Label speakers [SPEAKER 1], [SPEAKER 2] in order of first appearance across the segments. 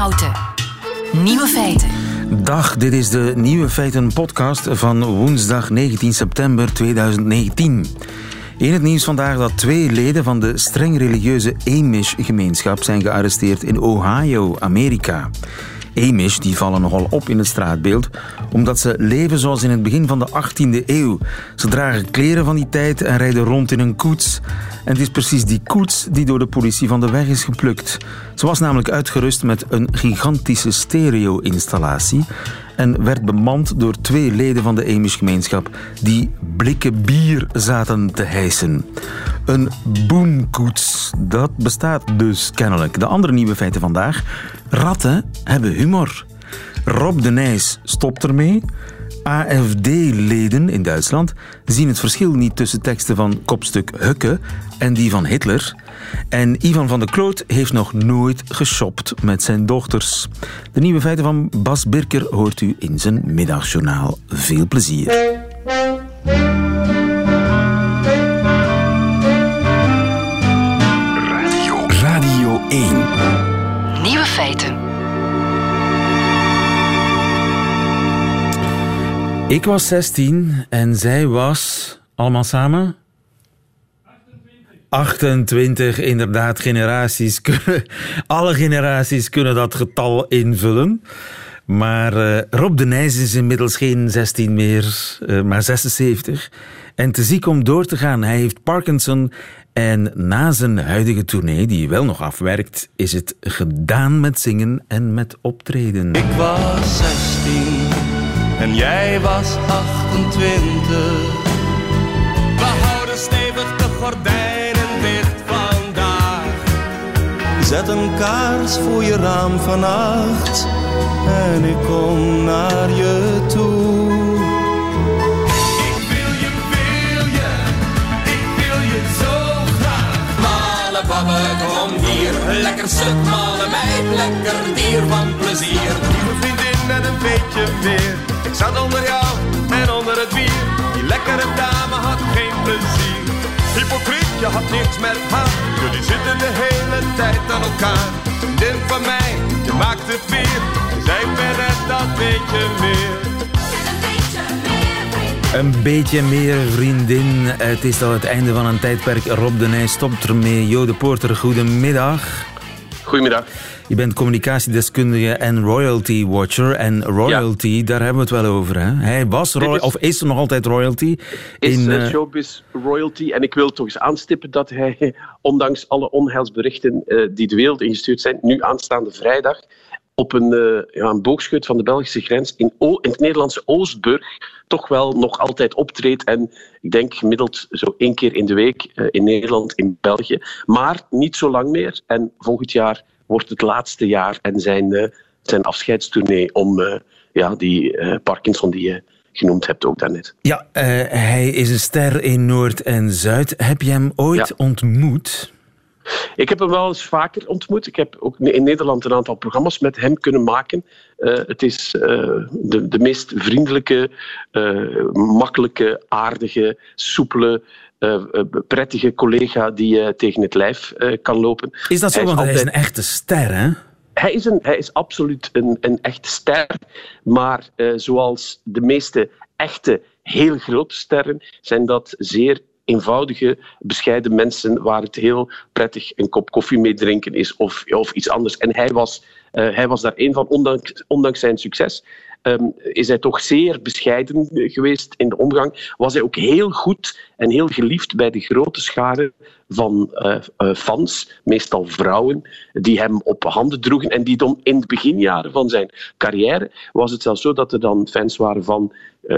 [SPEAKER 1] Houten. Nieuwe feiten.
[SPEAKER 2] Dag, dit is de Nieuwe Feiten podcast van woensdag 19 september 2019. In het nieuws vandaag dat twee leden van de streng religieuze Amish-gemeenschap zijn gearresteerd in Ohio, Amerika. Amish die vallen nogal op in het straatbeeld, omdat ze leven zoals in het begin van de 18e eeuw. Ze dragen kleren van die tijd en rijden rond in een koets. En het is precies die koets die door de politie van de weg is geplukt. Ze was namelijk uitgerust met een gigantische stereo-installatie en werd bemand door twee leden van de Amish-gemeenschap die blikken bier zaten te hijsen. Een boomkoets, dat bestaat dus kennelijk. De andere nieuwe feiten vandaag. Ratten hebben humor. Rob de Nijs stopt ermee. AFD-leden in Duitsland zien het verschil niet tussen teksten van kopstuk Hukke en die van Hitler. En Ivan van der Kloot heeft nog nooit geshopt met zijn dochters. De nieuwe feiten van Bas Birker hoort u in zijn middagjournaal. Veel plezier.
[SPEAKER 1] Radio, Radio 1. Nieuwe feiten.
[SPEAKER 2] Ik was 16 en zij was, allemaal samen? 28, inderdaad, generaties kunnen, alle generaties kunnen dat getal invullen. Maar uh, Rob de Nijs is inmiddels geen 16 meer, uh, maar 76. En te ziek om door te gaan. Hij heeft Parkinson en na zijn huidige tournee, die wel nog afwerkt, is het gedaan met zingen en met optreden.
[SPEAKER 3] Ik was 16 en jij was 28. We houden stevig de gordijnen Zet een kaars voor je raam vannacht en ik kom naar je toe. Ik wil je, wil je, ik wil je zo graag.
[SPEAKER 4] Male babbe, kom hier, lekker stuk, male meid, lekker dier van plezier.
[SPEAKER 3] Lieve vriendin en een beetje weer. Ik zat onder jou en onder het bier. Die lekkere dame had geen plezier. Hypocriet, je had niks met haar. Jullie zitten de hele tijd aan elkaar. Vriendin van mij, je maakt het weer. Zij ben het dat beetje meer.
[SPEAKER 2] Een beetje meer vriendin. Het is al het einde van een tijdperk. Rob de Nijs stopt ermee. Jo de Poorter, goedemiddag.
[SPEAKER 5] Goedemiddag.
[SPEAKER 2] Je bent communicatiedeskundige en royalty watcher. En royalty, ja. daar hebben we het wel over. Hè? Hij was, is, of is er nog altijd royalty?
[SPEAKER 5] Is in, uh, showbiz royalty. En ik wil toch eens aanstippen dat hij, ondanks alle onheilsberichten uh, die de wereld ingestuurd zijn, nu aanstaande vrijdag op een, uh, ja, een boogschut van de Belgische grens in, o in het Nederlandse Oostburg toch wel nog altijd optreedt. En ik denk gemiddeld zo één keer in de week uh, in Nederland, in België. Maar niet zo lang meer. En volgend jaar wordt het laatste jaar en zijn, uh, zijn afscheidstournee om ja, die Parkinson die je genoemd hebt ook daarnet.
[SPEAKER 2] Ja, hij is een ster in Noord en Zuid. Heb je hem ooit ja. ontmoet?
[SPEAKER 5] Ik heb hem wel eens vaker ontmoet. Ik heb ook in Nederland een aantal programma's met hem kunnen maken. Uh, het is uh, de, de meest vriendelijke, uh, makkelijke, aardige, soepele, prettige collega die je tegen het lijf kan lopen.
[SPEAKER 2] Is dat zo? Hij Want hij is een echte ster, hè?
[SPEAKER 5] Hij is, een, hij is absoluut een, een echte ster. Maar zoals de meeste echte, heel grote sterren, zijn dat zeer eenvoudige, bescheiden mensen waar het heel prettig een kop koffie mee drinken is of, of iets anders. En hij was, uh, hij was daar een van, ondanks, ondanks zijn succes. Um, is hij toch zeer bescheiden geweest in de omgang. Was hij ook heel goed en heel geliefd bij de grote scharen van uh, uh, fans, meestal vrouwen, die hem op handen droegen. En die dan in de beginjaren van zijn carrière was het zelfs zo dat er dan fans waren van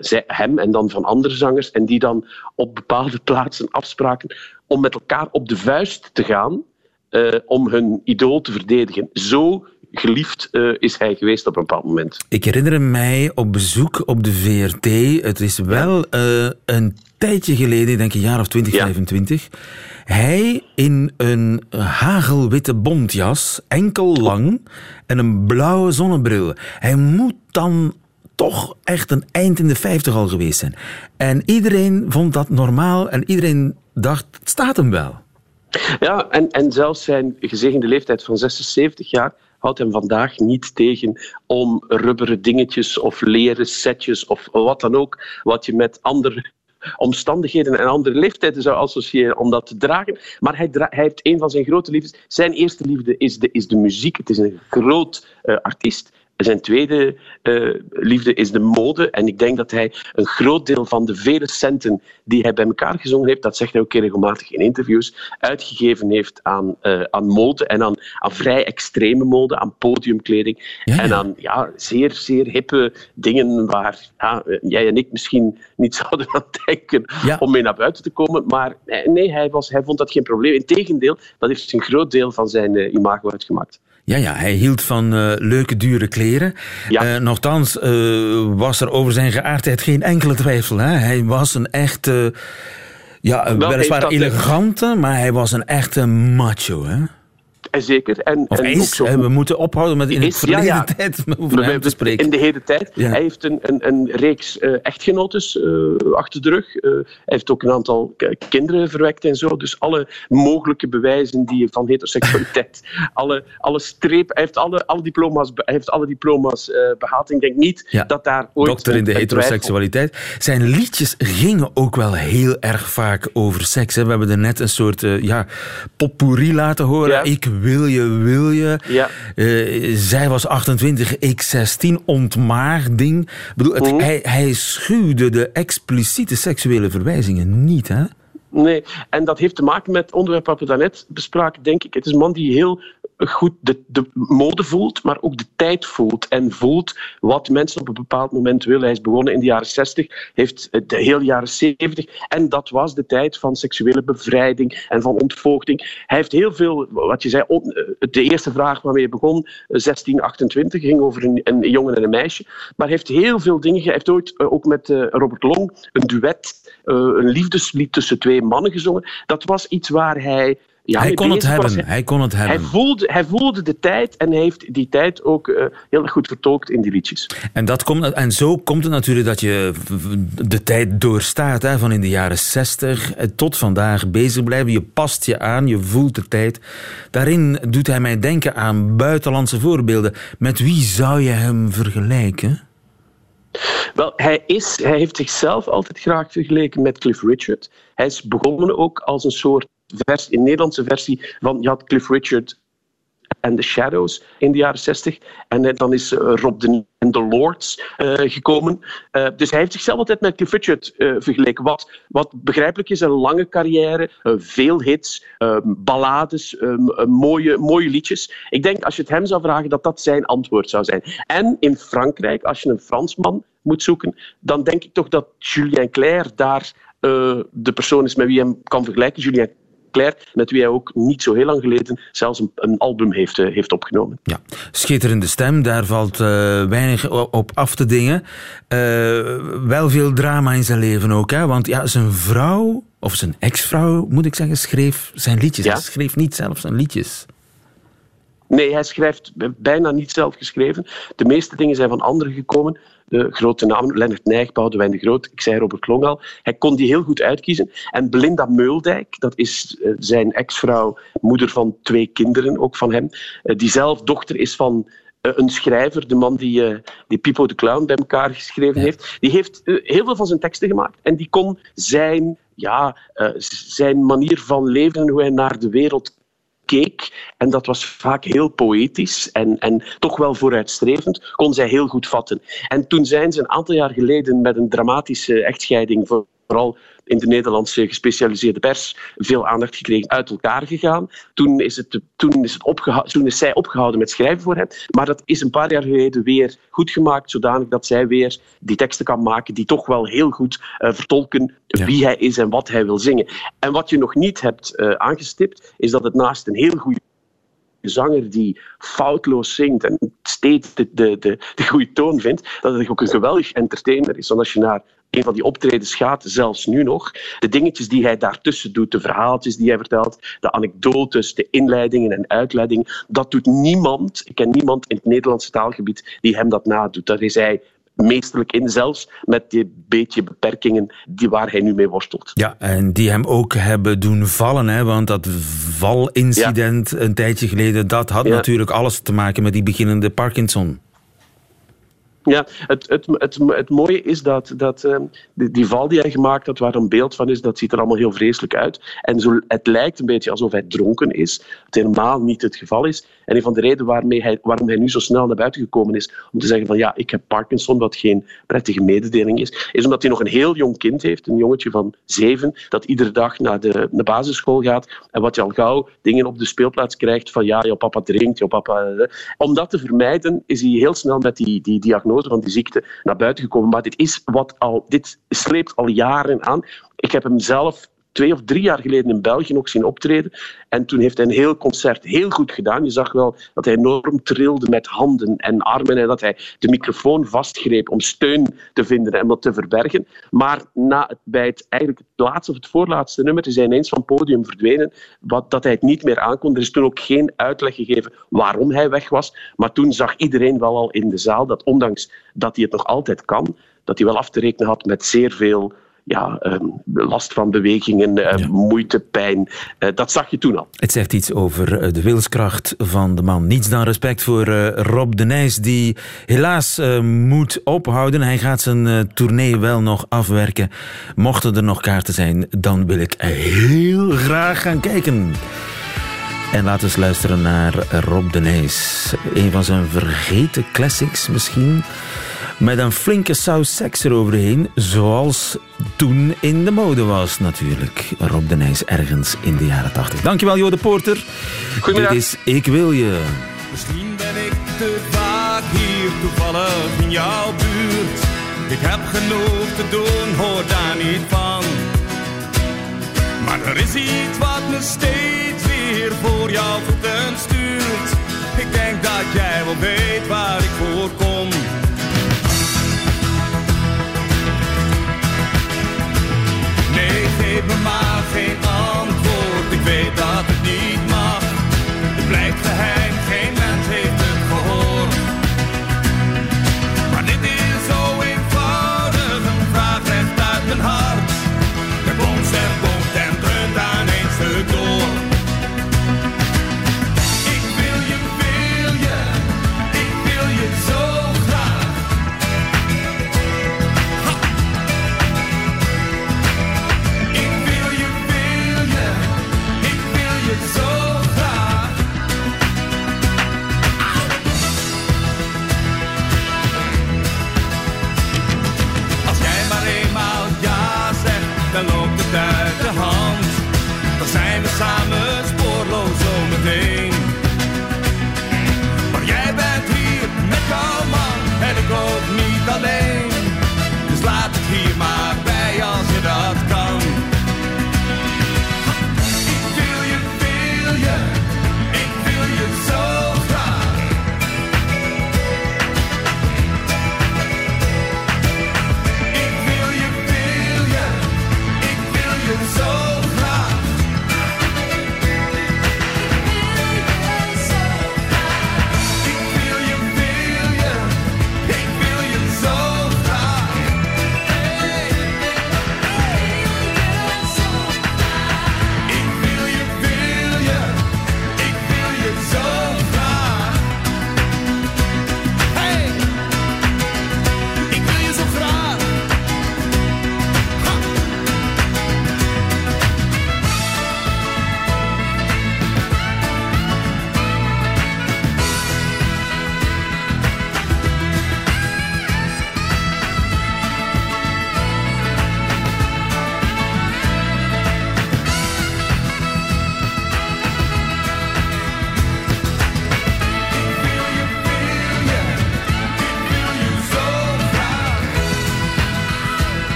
[SPEAKER 5] zij, hem en dan van andere zangers. En die dan op bepaalde plaatsen afspraken om met elkaar op de vuist te gaan om hun idool te verdedigen. Zo geliefd uh, is hij geweest op een bepaald moment.
[SPEAKER 2] Ik herinner mij op bezoek op de VRT. Het is wel uh, een tijdje geleden, ik denk een jaar of 20, ja. 25. Hij in een hagelwitte bontjas, enkel lang en een blauwe zonnebril. Hij moet dan toch echt een eind in de 50 al geweest zijn. En iedereen vond dat normaal en iedereen dacht, het staat hem wel.
[SPEAKER 5] Ja, en, en zelfs zijn gezegende leeftijd van 76 jaar houdt hem vandaag niet tegen om rubberen dingetjes of leren setjes of wat dan ook, wat je met andere omstandigheden en andere leeftijden zou associëren om dat te dragen. Maar hij, hij, heeft een van zijn grote liefdes. Zijn eerste liefde is de, is de muziek. Het is een groot uh, artiest. Zijn tweede uh, liefde is de mode. En ik denk dat hij een groot deel van de vele centen die hij bij elkaar gezongen heeft, dat zegt hij ook regelmatig in interviews, uitgegeven heeft aan, uh, aan mode en aan, aan vrij extreme mode, aan podiumkleding ja, ja. en aan ja, zeer, zeer hippe dingen waar ja, jij en ik misschien niet zouden aan denken om mee naar buiten te komen. Maar nee, hij, was, hij vond dat geen probleem. Integendeel, dat heeft een groot deel van zijn uh, imago uitgemaakt.
[SPEAKER 2] Ja, ja, hij hield van uh, leuke, dure kleren. Ja. Uh, nochtans uh, was er over zijn geaardheid geen enkele twijfel. Hè? Hij was een echte, ja, Wel, weliswaar elegante, maar hij was een echte macho. Hè?
[SPEAKER 5] En zeker. En,
[SPEAKER 2] of
[SPEAKER 5] en
[SPEAKER 2] is,
[SPEAKER 5] zo,
[SPEAKER 2] we moeten ophouden met in de verleden ja, ja. tijd over hem te spreken.
[SPEAKER 5] In de hele tijd. Ja. Hij heeft een, een, een reeks uh, echtgenotes uh, achter de rug. Hij heeft ook een aantal kinderen verwekt en zo. Dus alle mogelijke bewijzen die van heteroseksualiteit, alle, alle streep, hij heeft alle, alle diploma's, hij heeft alle diploma's behaald. Ik denk niet dat daar ooit...
[SPEAKER 2] Dokter in de heteroseksualiteit. Zijn liedjes gingen ook wel heel erg vaak over seks. Hè. We hebben er net een soort ja, potpourri laten horen. Ik wil je, wil je.
[SPEAKER 5] Ja.
[SPEAKER 2] Uh, zij was 28, ik 16, ontmaagding. Ik bedoel, het, mm. hij, hij schuwde de expliciete seksuele verwijzingen niet, hè?
[SPEAKER 5] Nee, en dat heeft te maken met het onderwerp wat we daarnet bespraken, denk ik. Het is een man die heel goed de, de mode voelt, maar ook de tijd voelt. En voelt wat mensen op een bepaald moment willen. Hij is begonnen in de jaren 60, heeft de hele jaren 70. En dat was de tijd van seksuele bevrijding en van ontvoogding. Hij heeft heel veel, wat je zei, de eerste vraag waarmee hij begon, 1628, ging over een, een jongen en een meisje. Maar heeft heel veel dingen. Hij heeft ooit ook met Robert Long een duet, een liefdeslied tussen twee mannen gezongen. Dat was iets waar hij ja,
[SPEAKER 2] hij, kon het hebben. Hij, hij, kon het hebben.
[SPEAKER 5] Hij voelde, hij voelde de tijd en hij heeft die tijd ook uh, heel goed vertolkt in die liedjes.
[SPEAKER 2] En, dat komt, en zo komt het natuurlijk dat je de tijd doorstaat. Hè, van in de jaren zestig tot vandaag bezig blijven. Je past je aan, je voelt de tijd. Daarin doet hij mij denken aan buitenlandse voorbeelden. Met wie zou je hem vergelijken?
[SPEAKER 5] Wel, hij, is, hij heeft zichzelf altijd graag vergeleken met Cliff Richard. Hij is begonnen ook als een soort in Nederlandse versie van, je had Cliff Richard en The Shadows in de jaren 60. En dan is uh, Rob de en The Lords uh, gekomen. Dus hij heeft zichzelf altijd met Cliff Richard vergeleken. Wat, wat begrijpelijk is, een lange carrière, veel hits, ballades, mooie, mooie liedjes. Ik denk, als je het hem zou vragen, dat dat zijn antwoord zou zijn. En in Frankrijk, als je een Fransman moet zoeken, dan denk ik toch dat Julien Clerc daar de persoon is met wie hem kan vergelijken. Julien Met wie hij ook niet zo heel lang geleden zelfs een, een album heeft, uh, heeft opgenomen.
[SPEAKER 2] Ja, schitterende stem, daar valt uh, weinig op af te dingen. Uh, wel veel drama in zijn leven ook, hè? want ja, zijn vrouw, of zijn ex-vrouw moet ik zeggen, schreef zijn liedjes. Ja? Hij schreef niet zelf zijn liedjes.
[SPEAKER 5] Nee, hij schrijft bijna niet zelf geschreven. De meeste dingen zijn van anderen gekomen de grote namen, Lennart Nijg, Boudewijn de Groot, ik zei Robert Long al. Hij kon die heel goed uitkiezen. En Belinda Meuldijk, dat is uh, zijn ex-vrouw, moeder van twee kinderen, ook van hem, uh, die zelf dochter is van uh, een schrijver, de man die, uh, die Pipo de Clown bij elkaar geschreven ja. heeft, die heeft uh, heel veel van zijn teksten gemaakt. En die kon zijn, ja, zijn manier van leven en hoe hij naar de wereld keek, en dat was vaak heel poëtisch en, en toch wel vooruitstrevend, kon zij heel goed vatten. En toen zijn ze een aantal jaar geleden met een dramatische echtscheiding, vooral in de Nederlandse gespecialiseerde pers veel aandacht gekregen, uit elkaar gegaan. Toen is, het, toen, is het opgehouden, toen is zij opgehouden met schrijven voor hem. Maar dat is een paar jaar geleden weer goed gemaakt, zodanig dat zij weer die teksten kan maken die toch wel heel goed uh, vertolken ja. wie hij is en wat hij wil zingen. En wat je nog niet hebt uh, aangestipt, is dat het naast een heel goede zanger die foutloos zingt en steeds de, de, de, de goede toon vindt, dat het ook een geweldig entertainer is. Want als je naar een van die optredens gaat, zelfs nu nog, de dingetjes die hij daartussen doet, de verhaaltjes die hij vertelt, de anekdotes, de inleidingen en uitleidingen, dat doet niemand, ik ken niemand in het Nederlandse taalgebied die hem dat nadoet. Daar is hij meesterlijk in, zelfs met die beetje beperkingen die waar hij nu mee worstelt.
[SPEAKER 2] Ja, en die hem ook hebben doen vallen, hè? want dat valincident een tijdje geleden, dat had natuurlijk alles te maken met die beginnende Parkinson.
[SPEAKER 5] Ja, het, het, het, het mooie is dat, dat ehm, die, val die hij gemaakt had, waar een beeld van is, dat ziet er allemaal heel vreselijk uit. En zo, het lijkt een beetje alsof hij dronken is, wat helemaal niet het geval is. En een van de redenen waarmee hij, waarom hij nu zo snel naar buiten gekomen is, om te zeggen van ja, ik heb Parkinson, wat geen prettige mededeling is, is omdat hij nog een heel jong kind heeft, een jongetje van zeven, dat iedere dag naar de, de basisschool gaat en wat je al gauw dingen op de speelplaats krijgt van ja, jouw papa drinkt, jouw papa... Eh, om dat te vermijden is hij heel snel met die, die diagnose van die ziekte naar buiten gekomen. Maar dit, is wat al, dit sleept al jaren aan. Ik heb hem zelf twee of drie jaar geleden in België nog zien optreden. En toen heeft hij een heel concert heel goed gedaan. Je zag wel dat hij enorm trilde met handen en armen en dat hij de microfoon vastgreep om steun te vinden en wat te verbergen. Maar na het, bij het, eigenlijk laatste of het voorlaatste nummer is hij ineens van het podium verdwenen, wat, dat hij het niet meer aankon. Er is toen ook geen uitleg gegeven waarom hij weg was. Maar toen zag iedereen wel al in de zaal dat ondanks dat hij het nog altijd kan, dat hij wel af te rekenen had met zeer veel ja, ehm, last van bewegingen, uh, moeite, pijn. Uh, dat zag je toen al.
[SPEAKER 2] Het zegt iets over eh, de wilskracht van de man. Niets dan respect voor Rob de Nijs, die helaas moet ophouden. Hij gaat zijn tournee wel nog afwerken. Mochten er nog kaarten zijn, dan wil ik heel graag gaan kijken. En laten we eens luisteren naar Rob de Nijs. Een van zijn vergeten classics misschien. Met een flinke saus seks eroverheen, zoals toen in de mode was natuurlijk. Rob de Nijs ergens in de jaren 80. Dankjewel Jode Porter.
[SPEAKER 5] Goedemiddag.
[SPEAKER 2] Dit is Ik Wil Je.
[SPEAKER 3] Misschien ben ik te vaak hier toevallig in jouw buurt. Ik heb genoeg te doen, hoor daar niet van. Maar er is iets wat me steeds weer voor jouw voeten stuurt. Ik denk dat jij wel weet waar ik voor kom. Geef me maar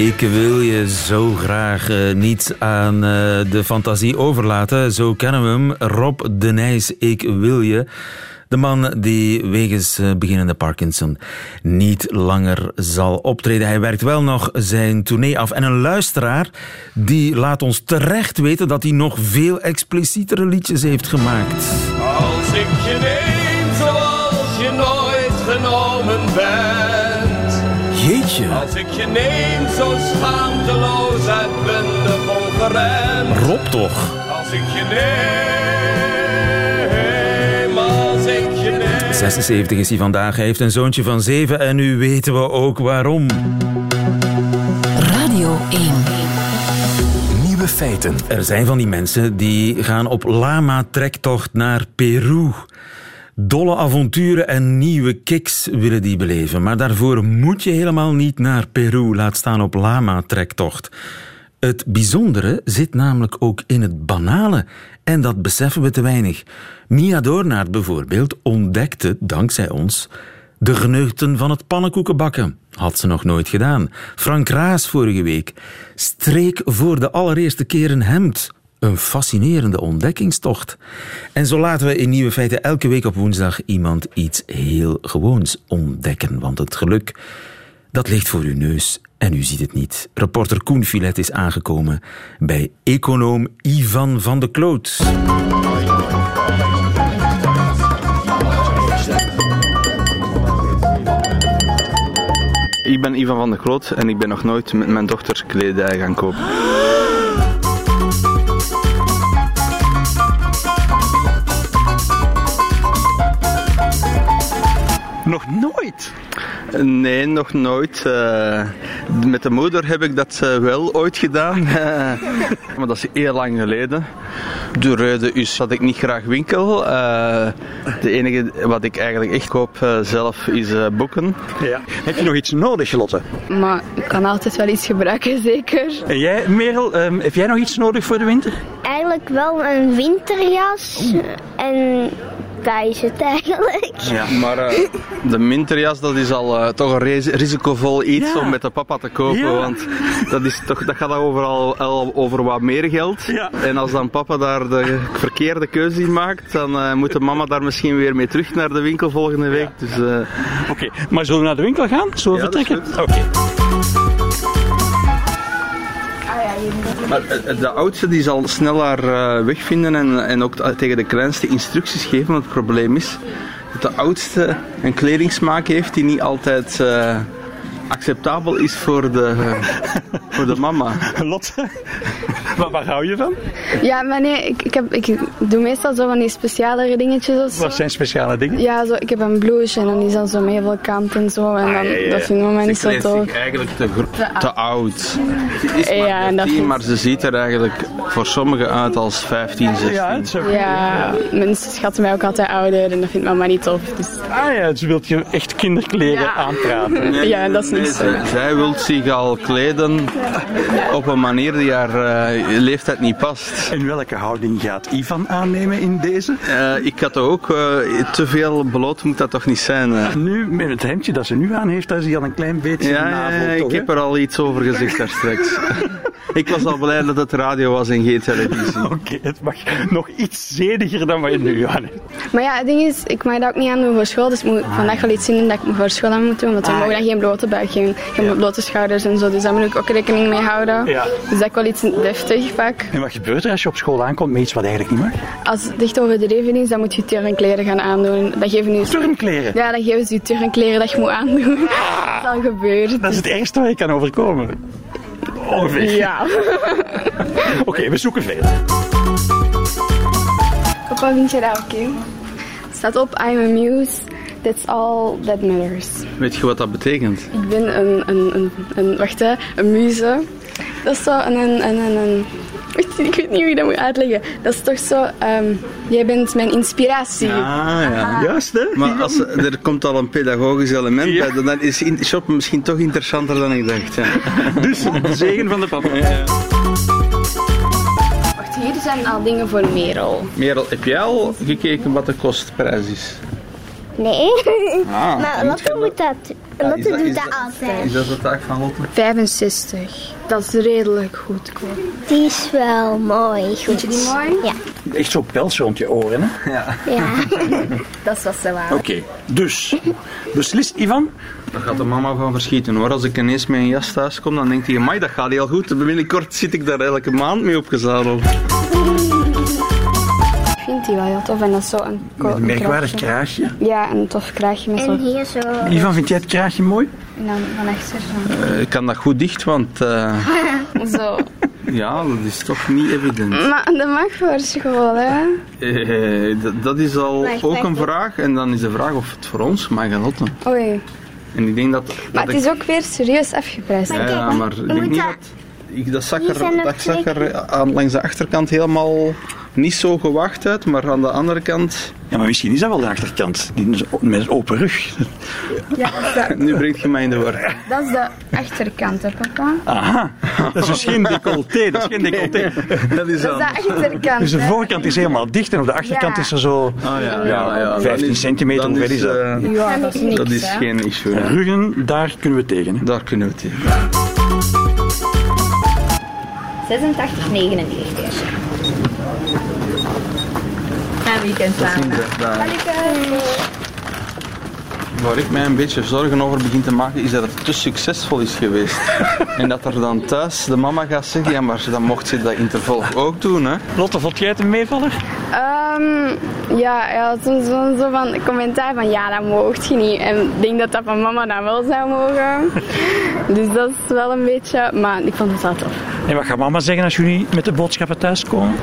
[SPEAKER 3] Ik wil je zo graag
[SPEAKER 2] uh, niet aan uh, de fantasie overlaten. Zo kennen we hem. Rob de Nijs, ik wil je. De man die wegens uh, beginnende Parkinson niet langer zal optreden. Hij werkt wel nog zijn tournee af. En een luisteraar die laat ons terecht weten dat hij nog veel explicietere liedjes heeft gemaakt.
[SPEAKER 3] Als ik je neem zoals je nooit genomen bent.
[SPEAKER 2] Jeetje.
[SPEAKER 3] Als ik je neem zo schaamteloos uitbundig ongeremd.
[SPEAKER 2] Rob toch.
[SPEAKER 3] Als ik je neem, als ik je neem.
[SPEAKER 2] 76 is hij vandaag. Hij heeft een zoontje van 7 en nu weten we ook waarom.
[SPEAKER 1] Radio 1.
[SPEAKER 2] Nieuwe feiten. Er zijn van die mensen die gaan op lama-trektocht naar Peru. Dolle avonturen en nieuwe kicks willen die beleven. Maar daarvoor moet je helemaal niet naar Peru, laat staan op lama-trektocht. Het bijzondere zit namelijk ook in het banale. En dat beseffen we te weinig. Mia Doornaert bijvoorbeeld ontdekte, dankzij ons, de geneugten van het pannenkoekenbakken. Had ze nog nooit gedaan. Frank Raas vorige week streek voor de allereerste keer een hemd. Een fascinerende ontdekkingstocht. En zo laten we in Nieuwe Feiten elke week op woensdag iemand iets heel gewoons ontdekken. Want het geluk, dat ligt voor uw neus en u ziet het niet. Reporter Koen Filet is aangekomen bij econoom Ivan van de Kloot.
[SPEAKER 6] Ik ben Ivan van der Kloot en ik ben nog nooit met mijn dochter kledij gaan kopen.
[SPEAKER 7] Nog nooit?
[SPEAKER 6] Nee, nog nooit. Uh, met de moeder heb ik dat uh, wel ooit gedaan. Uh, maar dat is heel lang geleden. De reden is dat ik niet graag winkel. de enige wat ik eigenlijk echt koop zelf is boeken.
[SPEAKER 7] Ja. Heb je nog iets nodig, Lotte?
[SPEAKER 8] Maar ik kan altijd wel iets gebruiken, zeker.
[SPEAKER 7] En jij, Merel, um, heb jij nog iets nodig voor de winter?
[SPEAKER 9] Eigenlijk wel een winterjas. En is het eigenlijk.
[SPEAKER 6] Ja, maar uh, de winterjas dat is al uh, toch een risicovol iets
[SPEAKER 7] Ja.
[SPEAKER 6] om met de papa te kopen.
[SPEAKER 7] Ja.
[SPEAKER 6] Want dat, is toch, dat gaat overal al over wat meer geld.
[SPEAKER 7] Ja.
[SPEAKER 6] En als dan papa daar de verkeerde keuze in maakt, dan uh, moet de mama daar misschien weer mee terug naar de winkel volgende week. Dus, uh,
[SPEAKER 7] Oké, maar zullen we naar de winkel gaan? Zullen we vertrekken? Oké.
[SPEAKER 6] Maar eh, de oudste die zal sneller uh, wegvinden en, en ook tegen de kleinste instructies geven. Want het probleem is dat de oudste een kledingsmaak heeft die niet altijd acceptabel is voor de, voor de mama.
[SPEAKER 7] Lotte, waar, waar hou je van?
[SPEAKER 8] Ja, maar nee, ik, ik, heb, ik doe meestal zo van die specialere dingetjes of zo.
[SPEAKER 7] Wat zijn speciale dingen?
[SPEAKER 8] Ja, zo, ik heb een blouse en dan is dat zo met heel veel kant en zo. En dan,
[SPEAKER 7] Ah, ja, ja.
[SPEAKER 8] dat vinden we mij niet zo tof.
[SPEAKER 6] eigenlijk te, te oud. Ze is maar
[SPEAKER 8] Ja, en dat
[SPEAKER 6] 13,
[SPEAKER 8] vind-
[SPEAKER 6] maar ze ziet er eigenlijk voor sommigen uit als 15, 16.
[SPEAKER 7] Ja, het is ook-
[SPEAKER 8] Ja, mensen schatten mij ook altijd ouder en dat vindt mama niet tof. Dus,
[SPEAKER 7] Ah ja, dus wilt je echt kinderkleren
[SPEAKER 8] Ja.
[SPEAKER 7] aanpraten.
[SPEAKER 8] ja, dat is niet
[SPEAKER 6] Nee,
[SPEAKER 8] zo.
[SPEAKER 6] zij, zij wil zich al kleden op een manier die haar eh, leeftijd niet past.
[SPEAKER 7] En welke houding gaat Ivan aannemen in deze?
[SPEAKER 6] Eh, ik had ook eh, te veel bloot moet dat toch niet zijn.
[SPEAKER 7] Nu, met het hemdje dat ze nu aan heeft, daar is hij al een klein beetje
[SPEAKER 6] Ja,
[SPEAKER 7] navel,
[SPEAKER 6] ja,
[SPEAKER 7] toch,
[SPEAKER 6] ik
[SPEAKER 7] hè?
[SPEAKER 6] heb er al iets over gezegd daar straks. ik was al blij dat het radio was en geen televisie.
[SPEAKER 7] Oké, het mag nog iets zediger dan wat je nu aan hebt.
[SPEAKER 8] Maar ja, het ding is, ik mag dat ook niet aan doen voor school. Dus ik moet vandaag wel iets zien dat ik voor school aan moet doen. Want we
[SPEAKER 7] Ah,
[SPEAKER 8] mogen dan geen blote buik, geen, geen blote schouders en zo. Dus daar moet ik ook rekening mee houden.
[SPEAKER 7] Ja.
[SPEAKER 8] Dus dat ik wel iets deftig pak.
[SPEAKER 7] En wat gebeurt er als je op school aankomt met iets wat eigenlijk niet mag?
[SPEAKER 8] Als het dicht over de reven is, dan moet je turnkleren gaan aandoen. Dat geven nu...
[SPEAKER 7] Turnkleren.
[SPEAKER 8] Ja, dan geven ze je turnkleren dat je moet aandoen. Dat is al gebeurd.
[SPEAKER 7] Dat is het ergste wat je kan overkomen. Ongeveer.
[SPEAKER 8] Ja.
[SPEAKER 7] Oké, we zoeken verder.
[SPEAKER 8] Papa, vind je dat oké? Staat op, I'm a muse. That's all that matters.
[SPEAKER 6] Weet je wat dat betekent?
[SPEAKER 8] Ik ben een, een, een, een wacht hè, een muze. Dat is zo een, een, een, een, ik weet niet hoe je dat moet uitleggen. Dat is toch zo, ehm, jij bent mijn inspiratie.
[SPEAKER 6] Ah ja.
[SPEAKER 7] Juist, hè?
[SPEAKER 6] Maar als, er komt al een pedagogisch element bij, dan is in- shoppen misschien toch interessanter dan ik dacht. Ja.
[SPEAKER 7] Dus de zegen van de papa.
[SPEAKER 8] Wacht, hier zijn al dingen voor Merel.
[SPEAKER 6] Merel, heb jij al gekeken wat de kostprijs is?
[SPEAKER 9] Nee.
[SPEAKER 6] Ah,
[SPEAKER 9] maar
[SPEAKER 6] je
[SPEAKER 9] moet dat. Lotte doet
[SPEAKER 6] is
[SPEAKER 9] dat,
[SPEAKER 6] dat-
[SPEAKER 9] altijd.
[SPEAKER 6] Is dat de taak van Lotte?
[SPEAKER 8] 65. Dat is redelijk goedkoop.
[SPEAKER 9] Die is wel mooi. Goed.
[SPEAKER 8] Vind je die mooi?
[SPEAKER 9] Ja.
[SPEAKER 7] Echt zo pels rond je oren, hè?
[SPEAKER 6] Ja.
[SPEAKER 9] ja.
[SPEAKER 8] Dat is wat ze waren.
[SPEAKER 7] Oké, dus. Beslist, Ivan?
[SPEAKER 6] Daar gaat de mama van verschieten hoor. Als ik ineens met een jas thuis kom, dan denkt hij, amai, dat gaat heel goed. Binnenkort zit ik daar elke maand mee opgezadeld.
[SPEAKER 8] Wel heel tof. En dat is zo een, ko-
[SPEAKER 7] Met een merkwaardig
[SPEAKER 8] kraagje.
[SPEAKER 7] kraagje.
[SPEAKER 8] Ja, een tof kraagje met zo...
[SPEAKER 9] En hier zo.
[SPEAKER 7] Ivan, vind jij het kraagje mooi?
[SPEAKER 8] En dan van achter zo.
[SPEAKER 6] Eh, ik kan dat goed dicht, want eh,
[SPEAKER 8] Zo.
[SPEAKER 6] ja, dat is toch niet evident.
[SPEAKER 8] Maar dat mag voor school, hè?
[SPEAKER 6] Eh, dat, dat is al
[SPEAKER 8] Wacht,
[SPEAKER 6] ook
[SPEAKER 8] wacht,
[SPEAKER 6] een vraag. En dan is de vraag of het voor ons mag en Lotte.
[SPEAKER 8] Oei.
[SPEAKER 6] En ik denk dat...
[SPEAKER 8] Maar
[SPEAKER 6] dat
[SPEAKER 8] het is ook weer serieus afgeprijsd.
[SPEAKER 6] Ja, ja, maar ik denk niet
[SPEAKER 9] dat-
[SPEAKER 6] dat... Ik, dat er, dat zag er aan, langs de achterkant helemaal niet zo gewacht uit, maar aan de andere kant...
[SPEAKER 7] Ja, maar misschien is dat wel de achterkant. Die met een open rug.
[SPEAKER 8] Ja, dat
[SPEAKER 6] Nu brengt je mij in de war.
[SPEAKER 8] dat is de achterkant, hè, papa?
[SPEAKER 7] Aha, dat is dus geen decolleté. Dat is geen decolleté.
[SPEAKER 6] Dat is
[SPEAKER 8] Dat is de achterkant.
[SPEAKER 7] Dus de voorkant is helemaal dicht en op de achterkant
[SPEAKER 8] Ja.
[SPEAKER 7] is er zo
[SPEAKER 6] Ah, ja, ja, ja.
[SPEAKER 7] 15
[SPEAKER 6] Dan is-
[SPEAKER 7] centimeter.
[SPEAKER 6] dan
[SPEAKER 7] Hoeveel is dat?
[SPEAKER 6] eh,
[SPEAKER 8] Ja, dat is niks,
[SPEAKER 6] dat is geen issue.
[SPEAKER 7] En
[SPEAKER 6] hè.
[SPEAKER 7] ruggen, daar kunnen we tegen. hè.
[SPEAKER 6] Daar kunnen we tegen.
[SPEAKER 10] 86, 99. En weekend samen.
[SPEAKER 6] Waar ik mij een beetje zorgen over begin te maken, is dat het te succesvol is geweest. en dat er dan thuis de mama gaat zeggen, ja maar dan mocht ze dat interval ook doen. Hè?
[SPEAKER 7] Lotte, vond jij het een meevaller?
[SPEAKER 8] Ehm, ja, ja, soms zo, zo van commentaar van ja, dat moogt je niet. En ik denk dat dat van mama dan wel zou mogen. dus dat is wel een beetje, maar ik vond het wel tof.
[SPEAKER 7] En wat gaat mama zeggen als jullie met de boodschappen thuiskomen?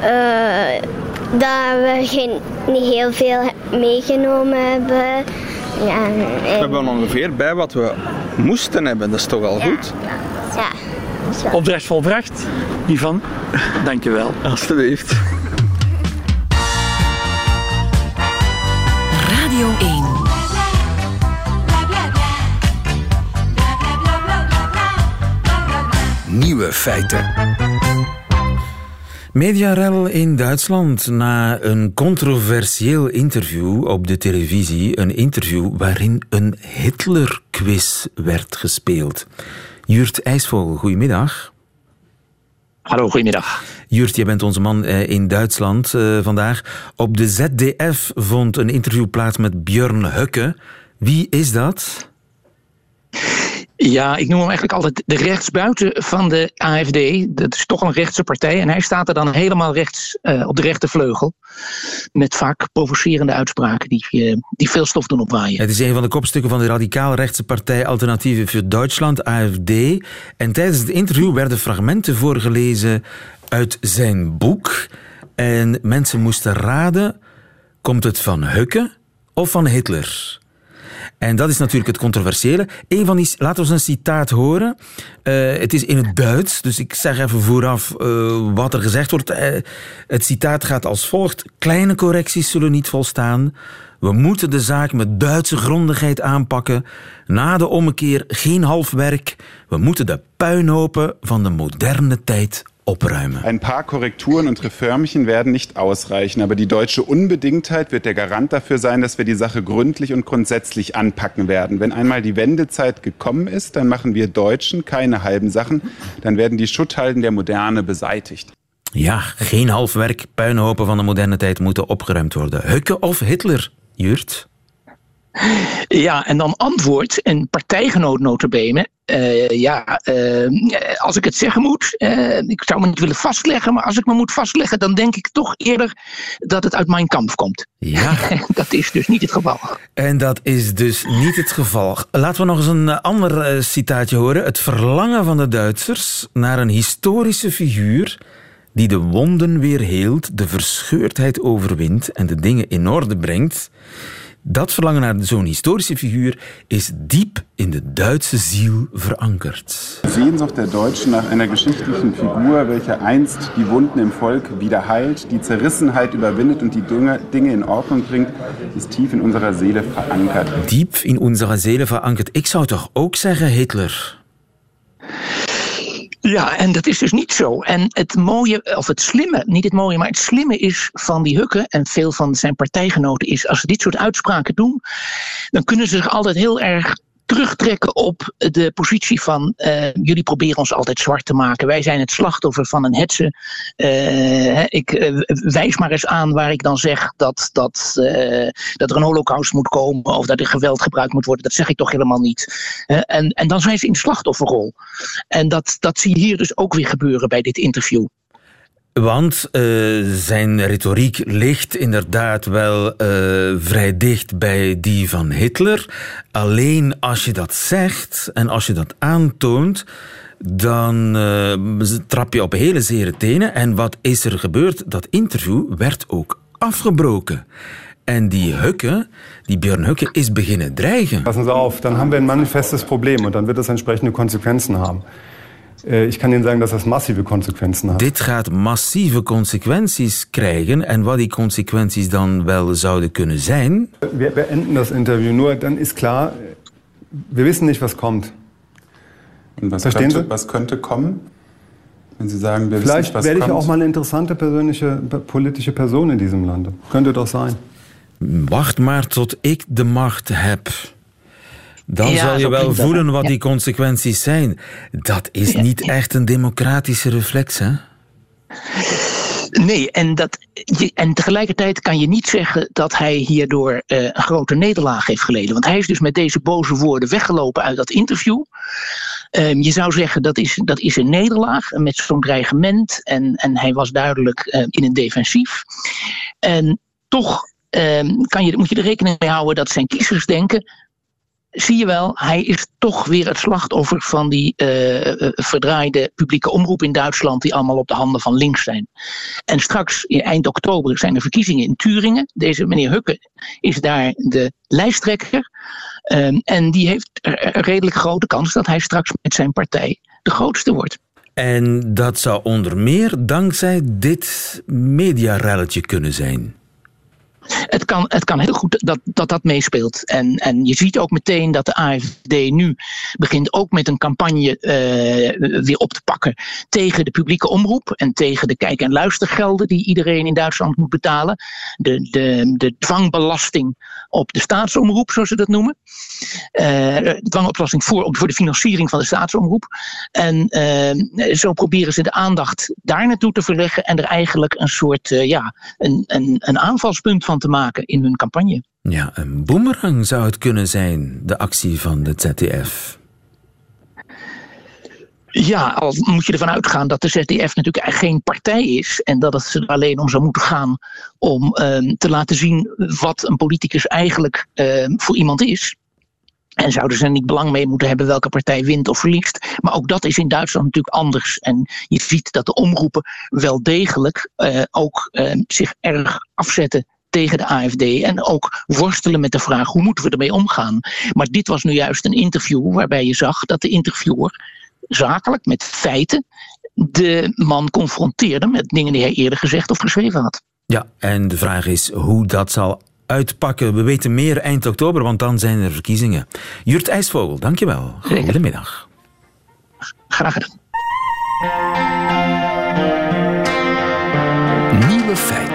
[SPEAKER 9] Eh, dat we geen, niet heel veel meegenomen hebben. Ja, en,
[SPEAKER 6] We hebben ongeveer bij wat we moesten hebben, dat is toch al goed?
[SPEAKER 9] ja.
[SPEAKER 7] Opdracht volbracht. Ivan, dankjewel.
[SPEAKER 6] Alsjeblieft.
[SPEAKER 1] Radio 1.
[SPEAKER 2] Nieuwe feiten. Mediarel in Duitsland na een controversieel interview op de televisie. Een interview waarin een Hitler-quiz werd gespeeld. Jurt IJsvogel, goedemiddag.
[SPEAKER 11] Hallo, goedemiddag.
[SPEAKER 2] Jurt, jij bent onze man eh, in Duitsland eh, vandaag. Op de ZDF vond een interview plaats met Björn Hukke. Wie is dat?
[SPEAKER 11] Ja, ik noem hem eigenlijk altijd de rechtsbuiten van de AFD. Dat is toch een rechtse partij. En hij staat er dan helemaal rechts eh, op de rechtervleugel. Met vaak provocerende uitspraken die, eh, die veel stof doen opwaaien.
[SPEAKER 2] Het is een van de kopstukken van de radicaal-rechtse partij Alternatieve voor Duitsland, AFD. En tijdens het interview werden fragmenten voorgelezen uit zijn boek. En mensen moesten raden, komt het van Hukke of van Hitler? En dat is natuurlijk het controversiële. Een van die, laten we een citaat horen. Eh, het is in het Duits, dus ik zeg even vooraf eh, wat er gezegd wordt. Eh, het citaat gaat als volgt. Kleine correcties zullen niet volstaan. We moeten de zaak met Duitse grondigheid aanpakken. Na de ommekeer geen halfwerk. We moeten de puinhopen van de moderne tijd opruimen.
[SPEAKER 12] Ein paar Korrekturen und Reformchen werden nicht ausreichen, aber die deutsche Unbedingtheit wird der Garant dafür sein, dass wir die Sache gründlich und grundsätzlich anpacken werden. Wenn einmal die Wendezeit gekommen ist, dann machen wir Deutschen keine halben Sachen, dann werden die Schutthalden der Moderne beseitigt.
[SPEAKER 2] Ja, geen halfwerk. Puinhopen van de moderne tijd moeten opgeruimd worden. Hukke of Hitler, Jurt?
[SPEAKER 11] Ja, en dan antwoord een partijgenoot notabene. Eh, ja, eh, als ik het zeggen moet, eh, ik zou me niet willen vastleggen, maar als ik me moet vastleggen, dan denk ik toch eerder dat het uit mijn kamp komt.
[SPEAKER 2] Ja.
[SPEAKER 11] dat is dus niet het geval.
[SPEAKER 2] En dat is dus niet het geval. Laten we nog eens een ander citaatje horen. Het verlangen van de Duitsers naar een historische figuur die de wonden weer heelt, de verscheurdheid overwint en de dingen in orde brengt. Dat verlangen naar zo'n historische figuur is diep in de Duitse ziel verankerd.
[SPEAKER 12] Die Sehnsucht der Deutschen nach einer geschichtlichen Figur, welche einst die Wunden im Volk wieder heilt, die Zerrissenheit überwindet und die Dinge in Ordnung bringt, ist tief in unserer Seele verankert.
[SPEAKER 2] Diep in onze zielen verankerd. Ik zou toch ook zeggen Hitler?
[SPEAKER 11] Ja, en dat is dus niet zo. En het mooie, of het slimme, niet het mooie, maar het slimme is van die Hukken en veel van zijn partijgenoten is, als ze dit soort uitspraken doen, dan kunnen ze zich altijd heel erg terugtrekken op de positie van uh, jullie proberen ons altijd zwart te maken. Wij zijn het slachtoffer van een hetze. Uh, ik uh, wijs maar eens aan waar ik dan zeg dat, dat, dat er een holocaust moet komen of dat er geweld gebruikt moet worden. Dat zeg ik toch helemaal niet. en, en dan zijn ze in slachtofferrol. En dat, dat zie je hier dus ook weer gebeuren bij dit interview.
[SPEAKER 2] Want uh, zijn retoriek ligt inderdaad wel uh, vrij dicht bij die van Hitler. Alleen als je dat zegt en als je dat aantoont, dan uh, trap je op hele zere tenen. En wat is er gebeurd? Dat interview werd ook afgebroken. En die Hucke, die Björn Hucke, is beginnen dreigen.
[SPEAKER 13] Passen Sie auf, dann haben wir ein manifestes Problem und dann wird das entsprechende Konsequenzen haben. Äh, ich kann Ihnen sagen, dass das massive Konsequenzen hat.
[SPEAKER 2] Dit gaat massieve consequenties krijgen. En wat die consequenties dan wel zouden kunnen zijn.
[SPEAKER 13] Wir beenden das Interview. Nur dann ist klar, wir wissen nicht, was kommt.
[SPEAKER 12] Und was,
[SPEAKER 13] Verstehen
[SPEAKER 12] könnte,
[SPEAKER 13] Sie?
[SPEAKER 12] was könnte kommen? Wenn Sie sagen, wir wissen
[SPEAKER 13] Vielleicht
[SPEAKER 12] nicht, was
[SPEAKER 13] werde ich
[SPEAKER 12] kommt.
[SPEAKER 13] auch mal eine interessante persönliche, politische Person in diesem Lande. Könnte doch sein.
[SPEAKER 2] Wacht maar tot ik de macht heb. Dan
[SPEAKER 11] Ja,
[SPEAKER 2] zal je wel
[SPEAKER 11] dat,
[SPEAKER 2] voelen wat
[SPEAKER 11] Ja.
[SPEAKER 2] die consequenties zijn. Dat is niet echt een democratische reflex, hè?
[SPEAKER 11] Nee, en, dat, je, en tegelijkertijd kan je niet zeggen dat hij hierdoor eh, een grote nederlaag heeft geleden. Want hij is dus met deze boze woorden weggelopen uit dat interview. Ehm, je zou zeggen dat is, dat is een nederlaag met zo'n dreigement. En, en hij was duidelijk eh, in een defensief. En toch ehm, kan je, moet je er rekening mee houden dat zijn kiezers denken zie je wel, hij is toch weer het slachtoffer van die eh, eh, verdraaide publieke omroep in Duitsland, die allemaal op de handen van links zijn. En straks, in eind oktober, zijn er verkiezingen in Turingen. Deze meneer Hukke is daar de lijsttrekker. Ehm, en die heeft een redelijk grote kans dat hij straks met zijn partij de grootste wordt.
[SPEAKER 2] En dat zou onder meer dankzij dit mediarelletje kunnen zijn.
[SPEAKER 11] Het kan, het kan heel goed dat dat, dat meespeelt. En, en je ziet ook meteen dat de AFD nu begint ook met een campagne eh, weer op te pakken tegen de publieke omroep en tegen de kijk- en luistergelden die iedereen in Duitsland moet betalen. De, de, de dwangbelasting op de staatsomroep, zoals ze dat noemen. Eh, dwangoplasting voor, voor de financiering van de staatsomroep. En eh, zo proberen ze de aandacht daar naartoe te verleggen en er eigenlijk een soort ja, een, een, een aanvalspunt van te maken in hun campagne.
[SPEAKER 2] Ja, een boemerang zou het kunnen zijn, de actie van de ZDF.
[SPEAKER 11] Ja, al moet je ervan uitgaan dat de ZDF natuurlijk geen partij is. En dat het er alleen om zou moeten gaan om ehm, te laten zien wat een politicus eigenlijk ehm, voor iemand is. En zouden ze er niet belang mee moeten hebben welke partij wint of verliest. Maar ook dat is in Duitsland natuurlijk anders. En je ziet dat de omroepen wel degelijk eh, ook eh, zich erg afzetten tegen de AFD. En ook worstelen met de vraag hoe moeten we ermee omgaan. Maar dit was nu juist een interview waarbij je zag dat de interviewer zakelijk met feiten de man confronteerde met dingen die hij eerder gezegd of geschreven had.
[SPEAKER 2] Ja, en de vraag is hoe dat zal uitpakken. We weten meer eind oktober, want dan zijn er verkiezingen. Jurt IJsvogel, dankjewel. Goedemiddag.
[SPEAKER 11] Graag gedaan.
[SPEAKER 2] Nieuwe feiten.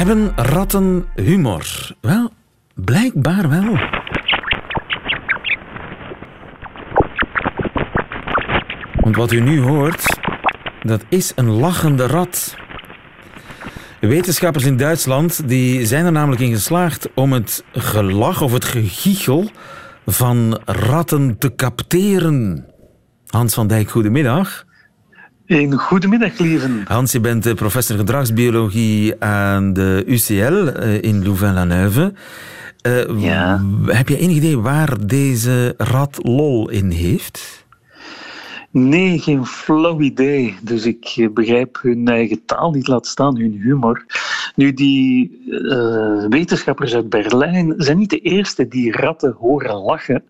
[SPEAKER 2] Hebben ratten humor? Wel, blijkbaar wel. Want wat u nu hoort, dat is een lachende rat. Wetenschappers in Duitsland die zijn er namelijk in geslaagd om het gelach of het gegiechel van ratten te capteren. Hans van Dijk, goedemiddag.
[SPEAKER 14] Een goedemiddag, lieven.
[SPEAKER 2] Hans, je bent eh, professor gedragsbiologie aan de UCL eh, in Louvain-la-Neuve. Eh,
[SPEAKER 14] Ja.
[SPEAKER 2] Heb je enig idee waar deze rat lol in heeft?
[SPEAKER 14] Nee, geen flauw idee. Dus ik eh, begrijp hun eigen taal niet, laat staan hun humor. Nu, die eh, wetenschappers uit Berlijn zijn niet de eerste die ratten horen lachen.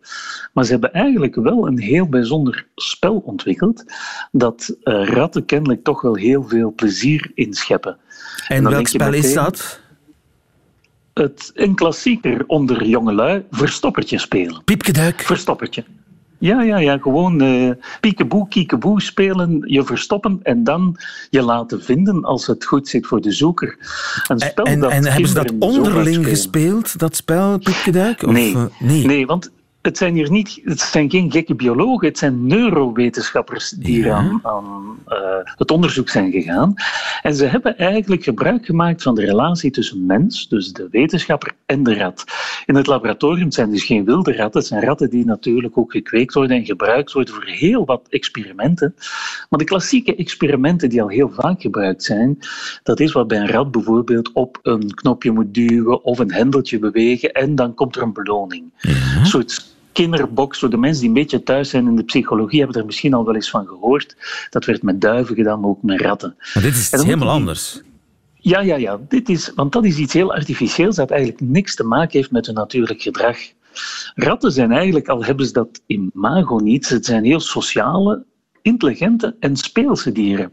[SPEAKER 14] Maar ze hebben eigenlijk wel een heel bijzonder spel ontwikkeld. Dat eh, ratten kennelijk toch wel heel veel plezier inscheppen.
[SPEAKER 2] En
[SPEAKER 14] dan
[SPEAKER 2] welk spel is dat?
[SPEAKER 14] Het, een klassieker onder jongelui, verstoppertje spelen.
[SPEAKER 2] Piepkeduik.
[SPEAKER 14] Verstoppertje. Ja, ja, ja. Gewoon uh, piekeboe, kiekeboe spelen, je verstoppen en dan je laten vinden als het goed zit voor de zoeker.
[SPEAKER 2] Een spel en, dat en hebben ze dat onderling gespeeld, dat spel, Piepkeduik?
[SPEAKER 14] Nee, uh, nee. nee, want het zijn hier niet, het zijn geen gekke biologen, het zijn neurowetenschappers die aan, aan uh, het onderzoek zijn gegaan. En ze hebben eigenlijk gebruik gemaakt van de relatie tussen mens, dus de wetenschapper, en de rat. In het laboratorium zijn dus geen wilde ratten, het zijn ratten die natuurlijk ook gekweekt worden en gebruikt worden voor heel wat experimenten. Maar de klassieke experimenten die al heel vaak gebruikt zijn, dat is wat bij een rat bijvoorbeeld op een knopje moet duwen of een hendeltje bewegen en dan komt er een beloning. Ja. Een soort kinderbox, voor de mensen die een beetje thuis zijn in de psychologie, hebben er misschien al wel eens van gehoord. Dat werd met duiven gedaan, maar ook met ratten.
[SPEAKER 2] Maar dit is helemaal anders.
[SPEAKER 14] Ja, ja, ja. Dit is, want dat is iets heel artificieels dat eigenlijk niks te maken heeft met hun natuurlijk gedrag. Ratten zijn eigenlijk, al hebben ze dat imago niet, het zijn heel sociale, intelligente en speelse dieren.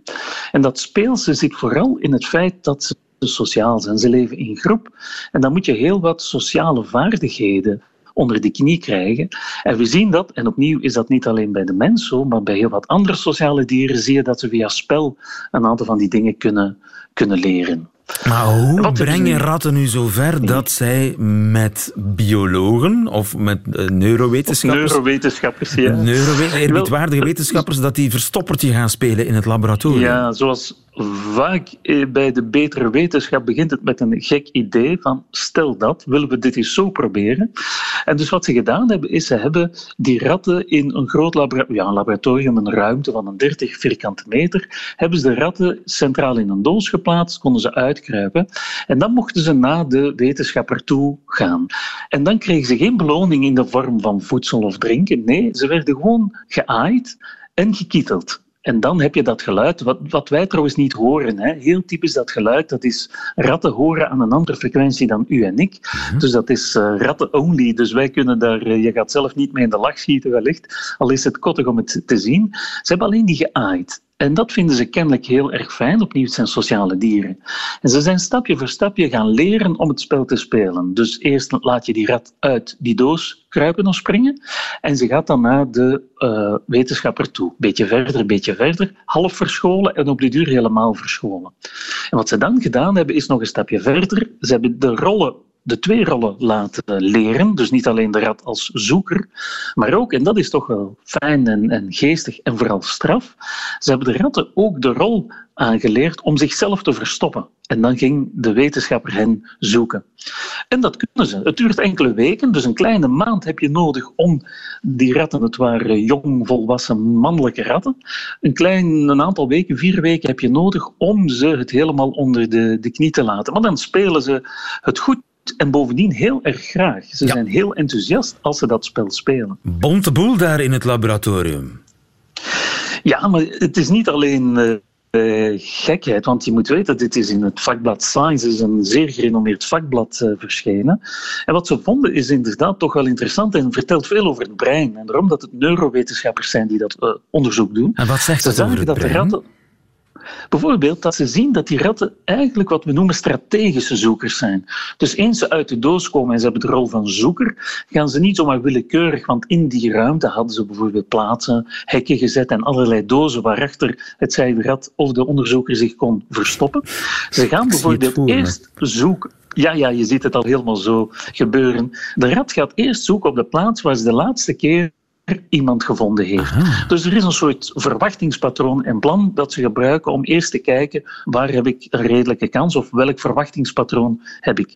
[SPEAKER 14] En dat speelse zit vooral in het feit dat ze sociaal zijn. Ze leven in groep. En dan moet je heel wat sociale vaardigheden onder de knie krijgen. En we zien dat, en opnieuw is dat niet alleen bij de mens zo, maar bij heel wat andere sociale dieren zie je dat ze via spel een aantal van die dingen kunnen, kunnen leren.
[SPEAKER 2] Maar hoe brengen ratten nu zover dat zij met biologen of met uh, neurowetenschappers...
[SPEAKER 14] neurowetenschappers, ja.
[SPEAKER 2] Neuro wetenschappers, dat die verstoppertje gaan spelen in het laboratorium?
[SPEAKER 14] Ja, zoals vaak eh, bij de betere wetenschap begint het met een gek idee van stel dat, willen we dit eens zo proberen? En dus wat ze gedaan hebben, is ze hebben die ratten in een groot een laboratorium, een ruimte van een 30 vierkante meter, hebben ze de ratten centraal in een doos geplaatst, konden ze uitkruipen. En dan mochten ze naar de wetenschapper toe gaan. En dan kregen ze geen beloning in de vorm van voedsel of drinken. Nee, ze werden gewoon geaaid en gekieteld. En dan heb je dat geluid, wat, wat wij trouwens niet horen. Hè. Heel typisch dat geluid, dat is ratten horen aan een andere frequentie dan u en ik. Mhm. Dus dat is uh, ratten-only. Dus wij kunnen daar, uh, je gaat zelf niet mee in de lach schieten wellicht, al is het kottig om het te zien. Ze hebben alleen die geaaid. En dat vinden ze kennelijk heel erg fijn. Opnieuw, zijn sociale dieren. En ze zijn stapje voor stapje gaan leren om het spel te spelen. Dus eerst laat je die rat uit die doos kruipen of springen. En ze gaat dan naar de uh, wetenschapper toe. Beetje verder, beetje verder. Half verscholen en op de duur helemaal verscholen. En wat ze dan gedaan hebben, is nog een stapje verder. Ze hebben de rollen de twee rollen laten leren. Dus niet alleen de rat als zoeker, maar ook, en dat is toch wel fijn en, en geestig en vooral straf, ze hebben de ratten ook de rol aangeleerd om zichzelf te verstoppen. En dan ging de wetenschapper hen zoeken. En dat kunnen ze. Het duurt enkele weken, dus een kleine maand heb je nodig om die ratten, het waren jong volwassen mannelijke ratten, een klein een aantal weken, vier weken heb je nodig om ze het helemaal onder de, de knie te laten. Maar dan spelen ze het goed en bovendien heel erg graag. Ze zijn heel enthousiast als ze dat spel spelen.
[SPEAKER 2] Bonte boel daar in het laboratorium.
[SPEAKER 14] Ja, maar het is niet alleen uh, gekheid, want je moet weten, dit is in het vakblad Science, is een zeer gerenommeerd vakblad uh, verschenen. En wat ze vonden is inderdaad toch wel interessant en vertelt veel over het brein. En daarom dat het neurowetenschappers zijn die dat uh, onderzoek doen.
[SPEAKER 2] En wat zegt dat over het brein? Ratten,
[SPEAKER 14] Bijvoorbeeld dat ze zien dat die ratten eigenlijk wat we noemen strategische zoekers zijn. Dus eens ze uit de doos komen en ze hebben de rol van zoeker, gaan ze niet zomaar willekeurig, want in die ruimte hadden ze bijvoorbeeld plaatsen, hekken gezet en allerlei dozen waarachter het zij de rat of de onderzoeker zich kon verstoppen. Ze gaan bijvoorbeeld eerst zoeken. Ja, ja, je ziet het al helemaal zo gebeuren. De rat gaat eerst zoeken op de plaats waar ze de laatste keer iemand gevonden heeft. Dus er is een soort verwachtingspatroon en plan dat ze gebruiken om eerst te kijken waar heb ik een redelijke kans of welk verwachtingspatroon heb ik.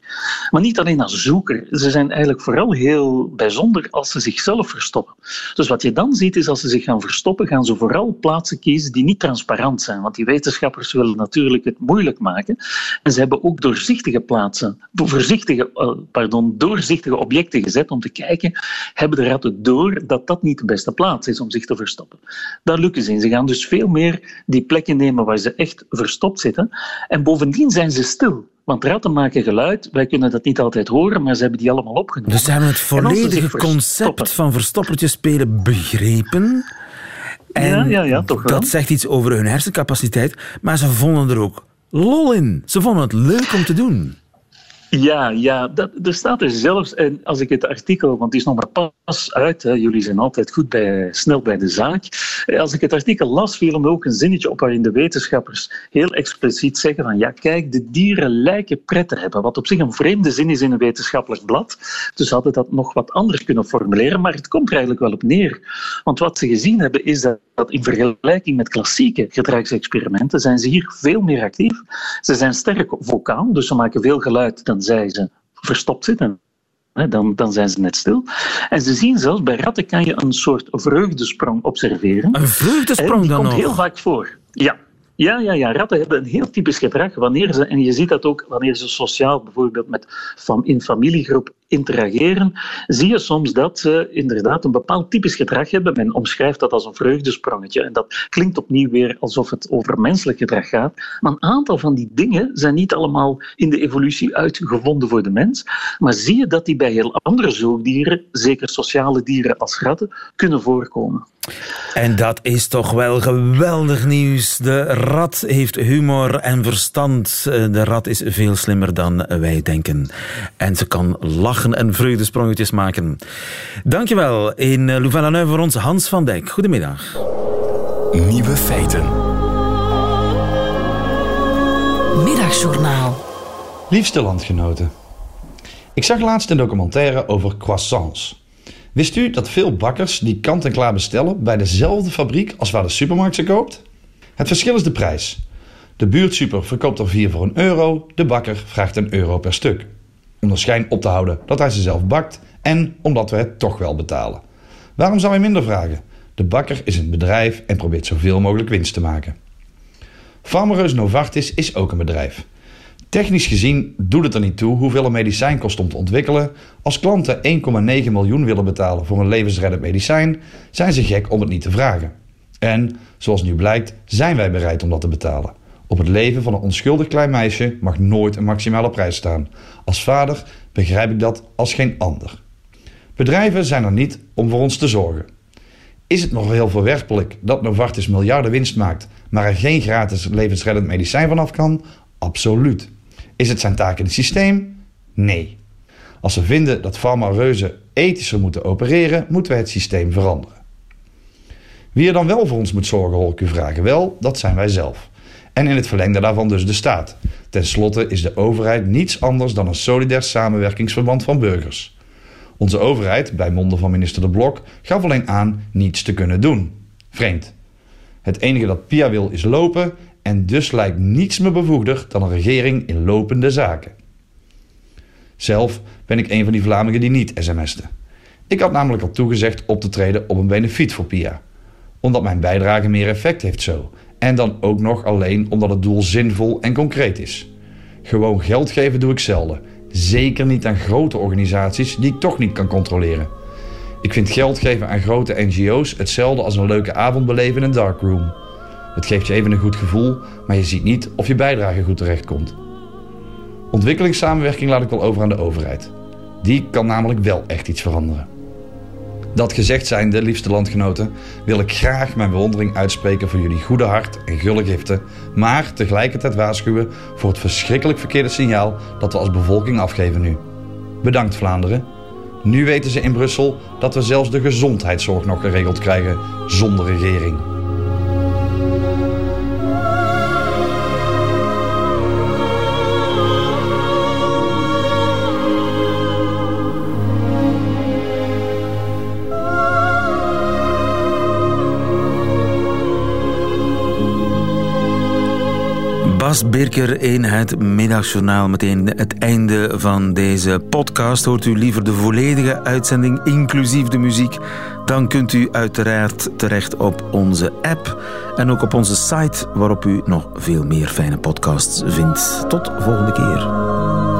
[SPEAKER 14] Maar niet alleen als zoeker, ze zijn eigenlijk vooral heel bijzonder als ze zichzelf verstoppen. Dus wat je dan ziet is als ze zich gaan verstoppen, gaan ze vooral plaatsen kiezen die niet transparant zijn, want die wetenschappers willen natuurlijk het moeilijk maken. En ze hebben ook doorzichtige plaatsen, voorzichtige, eh, pardon, doorzichtige objecten gezet om te kijken, hebben de ratten door dat dat niet de beste plaats is om zich te verstoppen. Daar lukken ze in. Ze gaan dus veel meer die plekken nemen waar ze echt verstopt zitten. En bovendien zijn ze stil. Want ratten maken geluid, wij kunnen dat niet altijd horen, maar ze hebben die allemaal opgenomen.
[SPEAKER 2] Dus ze hebben het volledige concept van verstoppertje spelen begrepen. En
[SPEAKER 14] ja, ja, ja, toch wel.
[SPEAKER 2] dat zegt iets over hun hersencapaciteit, maar ze vonden er ook lol in. Ze vonden het leuk om te doen.
[SPEAKER 14] Ja, ja dat, er staat er zelfs, en als ik het artikel, want het is nog maar pas uit, hè, jullie zijn altijd goed bij, snel bij de zaak. Eh, als ik het artikel las, viel me ook een zinnetje op waarin de wetenschappers heel expliciet zeggen van ja, kijk, de dieren lijken pret te hebben, wat op zich een vreemde zin is in een wetenschappelijk blad. Dus hadden dat nog wat anders kunnen formuleren, maar het komt er eigenlijk wel op neer. Want wat ze gezien hebben is dat, dat in vergelijking met klassieke gedragsexperimenten zijn ze hier veel meer actief. Ze zijn sterk vocaal, dus ze maken veel geluid dan zij ze verstopt zitten. Dan, dan zijn ze net stil. En ze zien zelfs, bij ratten kan je een soort vreugdesprong observeren.
[SPEAKER 2] Een vreugdesprong
[SPEAKER 14] dan
[SPEAKER 2] nog?
[SPEAKER 14] komt heel vaak voor. Ja, ja, ja, ja, ratten hebben een heel typisch gedrag. Wanneer ze, en je ziet dat ook wanneer ze sociaal bijvoorbeeld met, in familiegroep interageren, zie je soms dat ze inderdaad een bepaald typisch gedrag hebben. Men omschrijft dat als een vreugdesprongetje. En dat klinkt opnieuw weer alsof het over menselijk gedrag gaat. Maar een aantal van die dingen zijn niet allemaal in de evolutie uitgevonden voor de mens. Maar zie je dat die bij heel andere zoogdieren, zeker sociale dieren als ratten, kunnen voorkomen.
[SPEAKER 2] En dat is toch wel geweldig nieuws. De rat heeft humor en verstand. De rat is veel slimmer dan wij denken. En ze kan lachen en vreugdesprongetjes maken. Dankjewel in Louvain-la-Neuve voor ons Hans van Dijk. Goedemiddag.
[SPEAKER 1] Nieuwe feiten. Middagjournaal.
[SPEAKER 15] Liefste landgenoten. Ik zag laatst een documentaire over croissants. Wist u dat veel bakkers die kant-en-klaar bestellen bij dezelfde fabriek als waar de supermarkt ze koopt? Het verschil is de prijs. De buurtsuper verkoopt er vier voor een euro, de bakker vraagt een euro per stuk. Om de schijn op te houden dat hij ze zelf bakt en omdat we het toch wel betalen. Waarom zou hij minder vragen? De bakker is een bedrijf en probeert zoveel mogelijk winst te maken. Farmareus Novartis is ook een bedrijf. Technisch gezien doet het er niet toe hoeveel een medicijn kost om te ontwikkelen. Als klanten 1,9 miljoen willen betalen voor een levensreddend medicijn, zijn ze gek om het niet te vragen. En, zoals nu blijkt, zijn wij bereid om dat te betalen. Op het leven van een onschuldig klein meisje mag nooit een maximale prijs staan. Als vader begrijp ik dat als geen ander. Bedrijven zijn er niet om voor ons te zorgen. Is het nog heel verwerpelijk dat Novartis miljarden winst maakt, maar er geen gratis levensreddend medicijn vanaf kan? Absoluut. Is het zijn taak in het systeem? Nee. Als we vinden dat farmareuzen ethischer moeten opereren, moeten we het systeem veranderen. Wie er dan wel voor ons moet zorgen, hoor ik u vragen. Wel, dat zijn wij zelf. En in het verlengde daarvan dus de staat. Ten slotte is de overheid niets anders dan een solidair samenwerkingsverband van burgers. Onze overheid, bij monden van minister De Blok, gaf alleen aan niets te kunnen doen. Vreemd. Het enige dat Pia wil is lopen en dus lijkt niets me bevoegder dan een regering in lopende zaken. Zelf ben ik een van die Vlamingen die niet sms'te. Ik had namelijk al toegezegd op te treden op een benefiet voor Pia. Omdat mijn bijdrage meer effect heeft zo. En dan ook nog alleen omdat het doel zinvol en concreet is. Gewoon geld geven doe ik zelden. Zeker niet aan grote organisaties die ik toch niet kan controleren. Ik vind geld geven aan grote NGO's hetzelfde als een leuke avond beleven in een darkroom. Het geeft je even een goed gevoel, maar je ziet niet of je bijdrage goed terechtkomt. Ontwikkelingssamenwerking laat ik wel over aan de overheid. Die kan namelijk wel echt iets veranderen. Dat gezegd zijnde, liefste landgenoten, wil ik graag mijn bewondering uitspreken voor jullie goede hart en gulle giften, maar tegelijkertijd waarschuwen voor het verschrikkelijk verkeerde signaal dat we als bevolking afgeven nu. Bedankt Vlaanderen. Nu weten ze in Brussel dat we zelfs de gezondheidszorg nog geregeld krijgen zonder regering.
[SPEAKER 2] Birker in het middagjournaal. Meteen het einde van deze podcast. Hoort u liever de volledige uitzending, inclusief de muziek? Dan kunt u uiteraard terecht op onze app en ook op onze site, waarop u nog veel meer fijne podcasts vindt. Tot volgende keer.